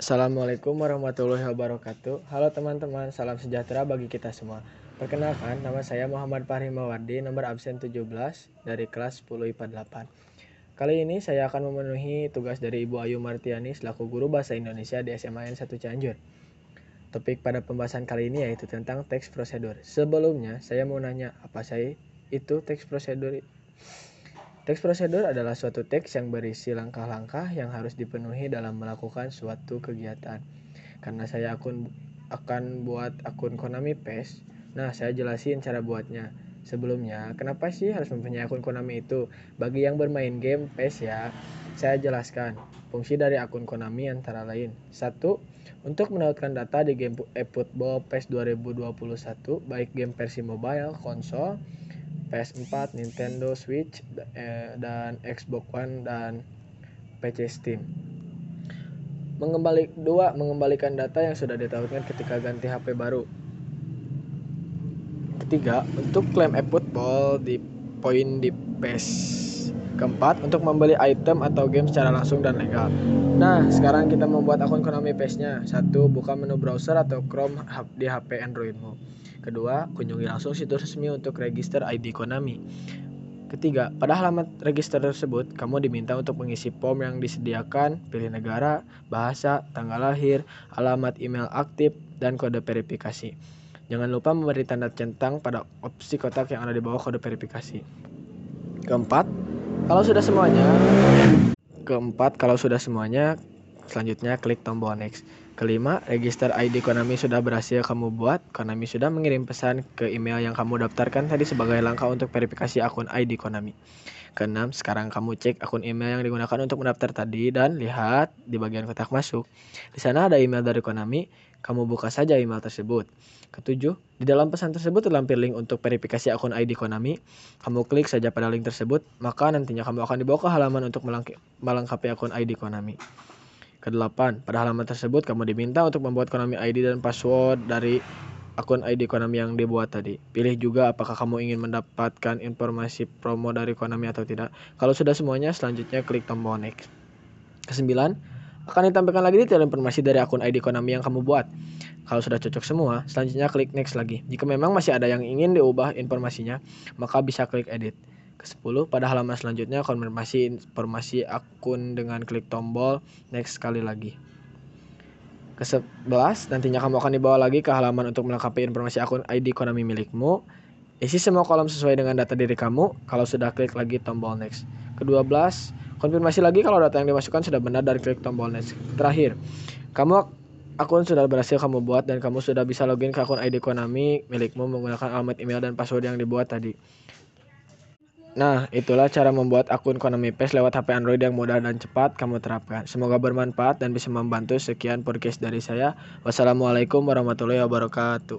Assalamualaikum warahmatullahi wabarakatuh. Halo teman-teman, salam sejahtera bagi kita semua. Perkenalkan, nama saya Muhammad Fahri Mawardi, nomor absen 17 dari kelas 10 IPA 8. Kali ini saya akan memenuhi tugas dari Ibu Ayu Martiani selaku guru bahasa Indonesia di SMAN 1 Cianjur. Topik pada pembahasan kali ini yaitu tentang teks prosedur. Sebelumnya, saya mau nanya apa saya itu teks prosedur Teks prosedur adalah suatu teks yang berisi langkah-langkah yang harus dipenuhi dalam melakukan suatu kegiatan. Karena saya akun akan buat akun Konami PES, nah saya jelasin cara buatnya. Sebelumnya, kenapa sih harus mempunyai akun Konami itu? Bagi yang bermain game PES ya, saya jelaskan. Fungsi dari akun Konami antara lain. satu Untuk menautkan data di game eFootball PES 2021, baik game versi mobile, konsol, PS4, Nintendo Switch, eh, dan Xbox One dan PC Steam. Mengembali dua, mengembalikan data yang sudah ditautkan ketika ganti HP baru. Ketiga, untuk klaim e-football di poin di PES. Keempat, untuk membeli item atau game secara langsung dan legal. Nah, sekarang kita membuat akun Konami PES-nya. Satu, buka menu browser atau Chrome di HP Androidmu. Kedua, kunjungi langsung situs resmi untuk register ID Konami. Ketiga, pada halaman register tersebut, kamu diminta untuk mengisi form yang disediakan, pilih negara, bahasa, tanggal lahir, alamat email aktif, dan kode verifikasi. Jangan lupa memberi tanda centang pada opsi kotak yang ada di bawah kode verifikasi. Keempat, kalau sudah semuanya, keempat kalau sudah semuanya, selanjutnya klik tombol next. Kelima, register ID Konami sudah berhasil kamu buat. Konami sudah mengirim pesan ke email yang kamu daftarkan tadi sebagai langkah untuk verifikasi akun ID Konami. Keenam, sekarang kamu cek akun email yang digunakan untuk mendaftar tadi dan lihat di bagian kotak masuk. Di sana ada email dari Konami, kamu buka saja email tersebut. Ketujuh, di dalam pesan tersebut terlampir link untuk verifikasi akun ID Konami. Kamu klik saja pada link tersebut, maka nantinya kamu akan dibawa ke halaman untuk melengkapi akun ID Konami. Kedelapan, pada halaman tersebut kamu diminta untuk membuat Konami ID dan password dari akun ID Konami yang dibuat tadi. Pilih juga apakah kamu ingin mendapatkan informasi promo dari Konami atau tidak. Kalau sudah semuanya, selanjutnya klik tombol next. Kesembilan, akan ditampilkan lagi detail informasi dari akun ID Konami yang kamu buat. Kalau sudah cocok semua, selanjutnya klik next lagi. Jika memang masih ada yang ingin diubah informasinya, maka bisa klik edit. Ke-10 pada halaman selanjutnya konfirmasi informasi akun dengan klik tombol next sekali lagi. Ke-11 nantinya kamu akan dibawa lagi ke halaman untuk melengkapi informasi akun ID Konami milikmu. Isi semua kolom sesuai dengan data diri kamu. Kalau sudah klik lagi tombol next. Ke-12 konfirmasi lagi kalau data yang dimasukkan sudah benar dan klik tombol next. Terakhir, kamu akun sudah berhasil kamu buat dan kamu sudah bisa login ke akun ID Konami milikmu menggunakan alamat email dan password yang dibuat tadi. Nah, itulah cara membuat akun Konami PES lewat HP Android yang mudah dan cepat kamu terapkan. Semoga bermanfaat dan bisa membantu. Sekian podcast dari saya. Wassalamualaikum warahmatullahi wabarakatuh.